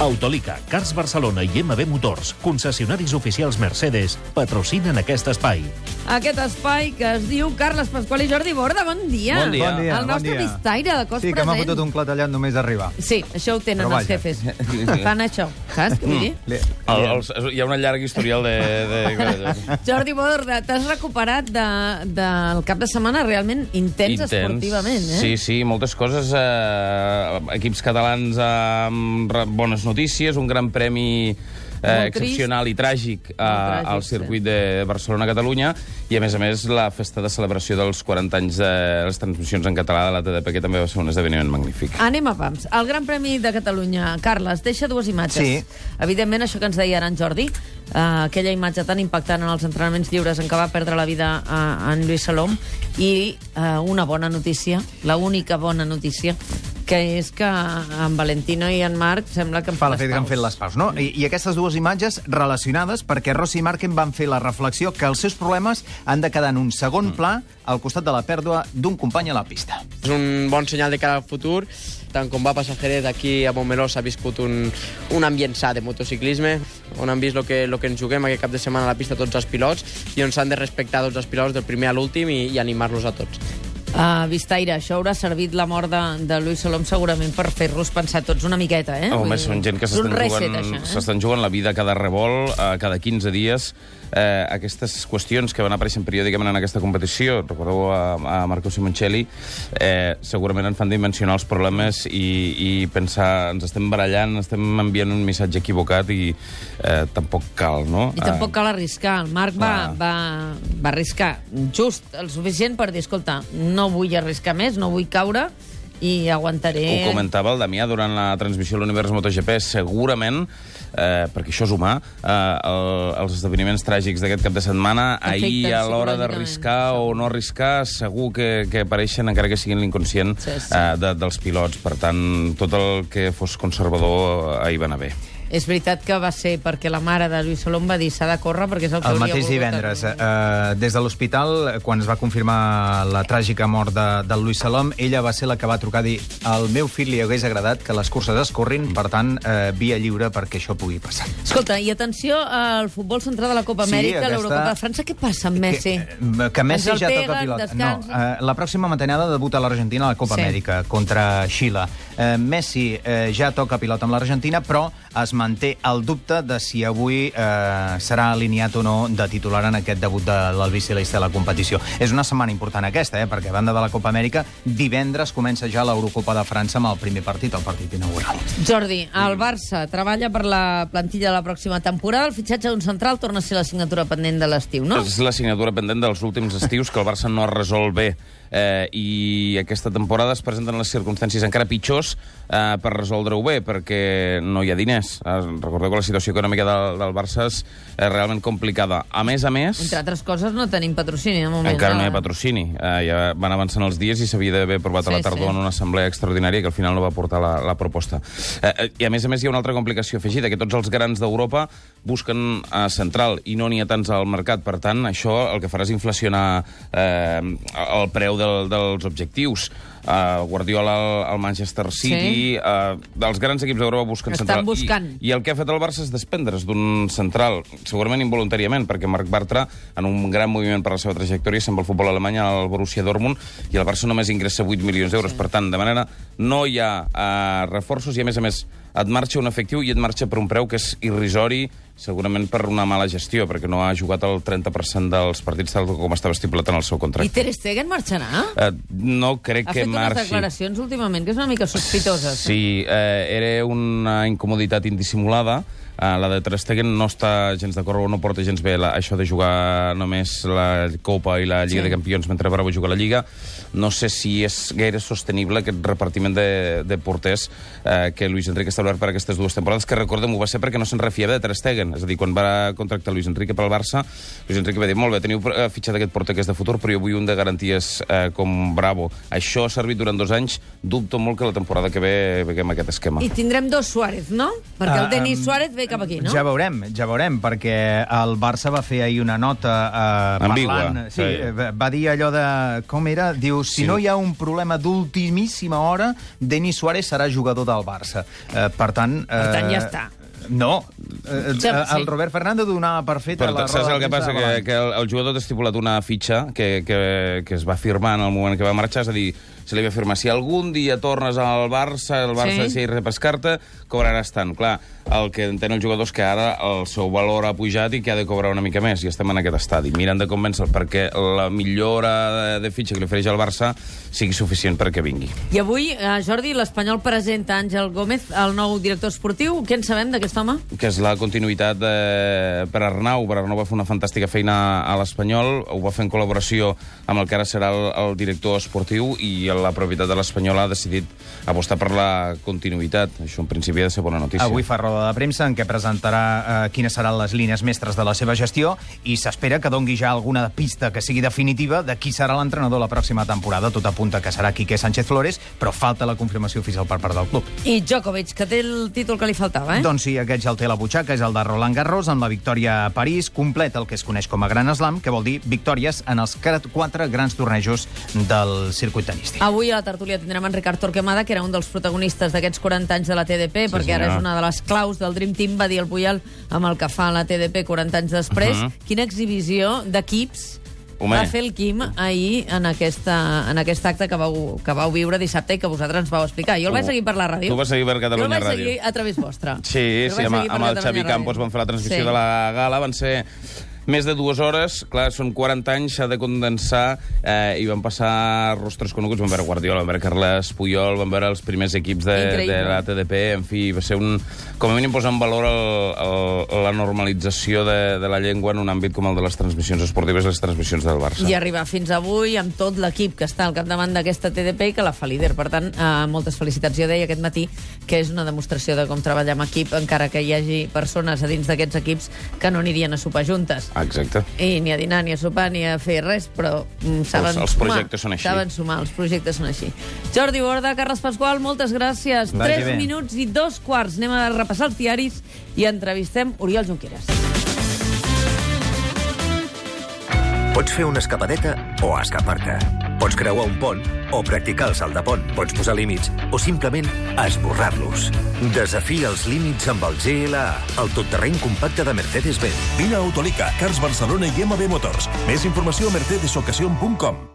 Autolica, Cars Barcelona i MB Motors, concessionaris oficials Mercedes, patrocinen aquest espai. Aquest espai que es diu Carles Pasqual i Jordi Borda. Bon dia. Bon dia. Bon dia, El bon nostre dia. vistaire de cos Sí, que m'ha present. fotut un clatellat només arribar. Sí, això ho tenen Però els vaja. jefes. Fan això. Saps què vull dir? Li- El, el, hi ha una llarga historial de... de, de Jordi Borda, t'has recuperat de, del cap de setmana realment intens, esportivament, eh? Sí, sí, moltes coses. Eh, equips catalans amb bones notícies, un gran premi eh, excepcional i tràgic, eh, tràgic, al circuit de Barcelona-Catalunya i, a més a més, la festa de celebració dels 40 anys de les transmissions en català de la TDP, que també va ser un esdeveniment magnífic. Anem a pams. El Gran Premi de Catalunya. Carles, deixa dues imatges. Sí. Evidentment, això que ens deia ara en Jordi, eh, aquella imatge tan impactant en els entrenaments lliures en què va perdre la vida eh, en Lluís Salom, i eh, una bona notícia, la única bona notícia, que és que en Valentino i en Marc sembla que en Fa fan l'efecte que han fet les paus, no? I, I aquestes dues imatges relacionades perquè Rossi i Marken van fer la reflexió que els seus problemes han de quedar en un segon pla al costat de la pèrdua d'un company a la pista. És un bon senyal de cara al futur. Tant com va passar a Jerez, aquí a Montmeló s'ha viscut un, un ambient sa de motociclisme, on han vist el que, lo que ens juguem aquest cap de setmana a la pista tots els pilots i on s'han de respectar tots els pilots del primer a l'últim i, i animar-los a tots. Uh, Vistaire, això haurà servit la mort de, de Lluís Salom segurament per fer-los pensar tots una miqueta, eh? Home, són gent que s'estan reset, jugant, això, eh? jugant la vida cada revolt, a cada 15 dies. Eh, aquestes qüestions que van apareixent periòdicament en aquesta competició, recordeu a, a Marco Simoncelli, eh, segurament en fan dimensionar els problemes i, i pensar, ens estem barallant, estem enviant un missatge equivocat i eh, tampoc cal, no? I tampoc cal arriscar. El Marc va, Clar. va, va arriscar just el suficient per dir, escolta, no vull arriscar més, no vull caure i aguantaré... Ho comentava el Damià durant la transmissió de l'Univers MotoGP. Segurament, eh, perquè això és humà, eh, el, els esdeveniments tràgics d'aquest cap de setmana, ahir Afecten a l'hora d'arriscar o no arriscar, segur que, que apareixen, encara que siguin l'inconscient Sí, sí. eh, de, dels pilots. Per tant, tot el que fos conservador eh, ahir va anar bé. És veritat que va ser perquè la mare de Lluís Salom va dir s'ha de córrer perquè és el que El hauria mateix divendres, en- eh, des de l'hospital, quan es va confirmar la tràgica mort de, del Luis Salom, ella va ser la que va trucar a dir al meu fill li hagués agradat que les curses es corrin, per tant, eh, via lliure perquè això pugui passar. Escolta, i atenció al futbol central de la Copa Sí, Amèrica, aquesta- l'Eurocopa de França. Què passa amb Messi? Que, que Messi ja peguen, toca pilot. No, eh, la pròxima matinada debuta l'Argentina a la Copa Sí. Amèrica contra Xile. Eh, Messi eh, ja toca pilot amb l'Argentina, però es manté el dubte de si avui eh, serà alineat o no de titular en aquest debut de l'albicilista de la competició. És una setmana important aquesta, eh, perquè a banda de la Copa Amèrica, divendres comença ja l'Eurocopa de França amb el primer partit, el partit inaugural. Jordi, el Barça treballa per la plantilla de la pròxima temporada. El fitxatge d'un central torna a ser l'assignatura pendent de l'estiu, no? És l'assignatura pendent dels últims estius que el Barça no ha resolt bé. Eh, I aquesta temporada es presenten les circumstàncies encara pitjors eh, per resoldre-ho bé, perquè no hi ha diners. Eh, recordeu que la situació econòmica del, del Barça és eh, realment complicada. A més a més... Entre altres coses, no tenim patrocini, de moment. Encara no hi ha patrocini. Eh, ja van avançant els dies i s'havia d'haver aprovat Sí, a la tardor sí. en una assemblea extraordinària que al final no va portar la, la proposta. Eh, eh, I a més a més hi ha una altra complicació afegida, que tots els grans d'Europa busquen eh, central i no n'hi ha tants al mercat. Per tant, això el que farà és inflacionar eh, el preu del, dels objectius. Uh, Guardiola al, Manchester City, Sí. uh, dels grans equips d'Europa busquen Estan central. buscant. I, I el que ha fet el Barça és desprendre's d'un central, segurament involuntàriament, perquè Marc Bartra, en un gran moviment per la seva trajectòria, se'n va al futbol alemany al Borussia Dortmund, i el Barça només ingressa 8 milions d'euros. Sí. Per tant, de manera, no hi ha uh, reforços, i a més a més, et marxa un efectiu i et marxa per un preu que és irrisori, segurament per una mala gestió, perquè no ha jugat el 30% dels partits tal com estava estipulat en el seu I contracte. Ter Stegen marxarà? Uh, no crec Ha que fet unes marxi. declaracions últimament que és una mica sospitoses. Sí, eh, era una incomoditat indissimulada. Uh, la de Ter Stegen no està gens d'acord o no porta gens bé la, això de jugar només la Copa i la Lliga Sí. de Campions mentre Bravo juga la Lliga. No sé si és gaire sostenible aquest repartiment de, de porters eh, que Luis Enrique ha establert per aquestes dues temporades, que recordem, ho va ser perquè no se'n refiava de Ter Stegen. És a dir, quan va contractar Luis Enrique pel Barça, Luis Enrique va dir, molt bé, teniu eh, fitxat aquest porter que és de futur, però jo vull un de garanties eh, com Bravo. Això ha servit durant dos anys dubto molt que la temporada que ve veiem aquest esquema. I tindrem dos Suárez, no? Perquè el Ah, Denis em, Suárez ve cap aquí, no? Ja veurem, ja veurem, perquè el Barça va fer ahir una nota Ambigua, parlant... Sí, sí. eh, va dir allò de... Com era? Diu, si Sí. no hi ha un problema d'ultimíssima hora, Denis Suárez serà jugador del Barça. Eh, per tant... Eh, Per tant, ja està. No, eh, sí. el Robert Fernández donava per feta Però la saps el que passa? Que, que el, el jugador té estipulat una fitxa que, que, que es va firmar en el moment que va marxar, és a dir, se li va firmar si algun dia tornes al Barça, el Barça Sí. decideix repescar-te, cobraràs tant. Clar, el que entén el jugador és que ara el seu valor ha pujat i que ha de cobrar una mica més, i estem en aquest estadi. Miren de convèncer perquè la millora de, fitxa que li ofereix el Barça sigui suficient perquè vingui. I avui, eh, Jordi, l'Espanyol presenta Àngel Gómez, el nou director esportiu. Què en sabem d'aquest home? que és la continuïtat de, per Arnau. Per Arnau va fer una fantàstica feina a l'Espanyol, ho va fer en col·laboració amb el que ara serà el, el director esportiu i la propietat de l'Espanyol ha decidit apostar per la continuïtat. Això en principi ha de ser bona notícia. Avui fa roda de premsa en què presentarà eh, quines seran les línies mestres de la seva gestió i s'espera que dongui ja alguna pista que sigui definitiva de qui serà l'entrenador la pròxima temporada. Tot apunta que serà Quique Sánchez Flores, però falta la confirmació oficial per part del club. I Djokovic, que té el títol que li faltava, eh? Doncs sí, aquest ja el té a la butxaca, és el de Roland Garros, amb la victòria a París, complet el que es coneix com a Gran Slam, que vol dir victòries en els quatre grans tornejos del circuit tenístic. Avui a la tertúlia tindrem en Ricard Torquemada, que era un dels protagonistes d'aquests 40 anys de la TDP, Sí, perquè ara senyor. és una de les claus del Dream Team, va dir el Puyol, amb el que fa la TDP 40 anys després. Mhm. Quina exhibició d'equips Home. va fer el Quim ahir en, aquesta, en aquest acte que vau, que vau viure dissabte i que vosaltres ens vau explicar. Jo el vaig seguir per la ràdio. tu vas seguir per Catalunya jo el vaig Ràdio. seguir a través vostra. Sí, sí, amb, amb el Xavi Ràdio. Campos van fer la transmissió Sí. de la gala, van ser més de dues hores, clar, són 40 anys, s'ha de condensar, eh, i van passar rostres coneguts, van veure Guardiola, van veure Carles Puyol, van veure els primers equips de, Increïble. de la TDP, en fi, va ser un... Com a mínim posar en valor el, el, la normalització de, de la llengua en un àmbit com el de les transmissions esportives i les transmissions del Barça. I arribar fins avui amb tot l'equip que està al capdavant d'aquesta TDP i que la fa líder. Per tant, eh, moltes felicitats. Jo deia aquest matí que és una demostració de com treballar amb equip, encara que hi hagi persones a dins d'aquests equips que no anirien a sopar juntes. Exacte. I ni a dinar, ni a sopar, ni a fer res, però mm, saben Els- els sumar. projectes són així. Saben sumar, els projectes són així. Jordi Borda, Carles Pasqual, moltes gràcies. Vagi Tres bé. minuts i dos quarts. Anem a repassar els diaris i entrevistem Oriol Junqueras. Pots fer una escapadeta o escapar-te. Pots creuar un pont o practicar el salt de pont. Pots posar límits o simplement esborrar-los. Desafia els límits amb el GLA, el totterreny compacte de Mercedes-Benz. Vine a Autolica, Cars Barcelona i MB Motors. Més informació a mercedesocasion.com.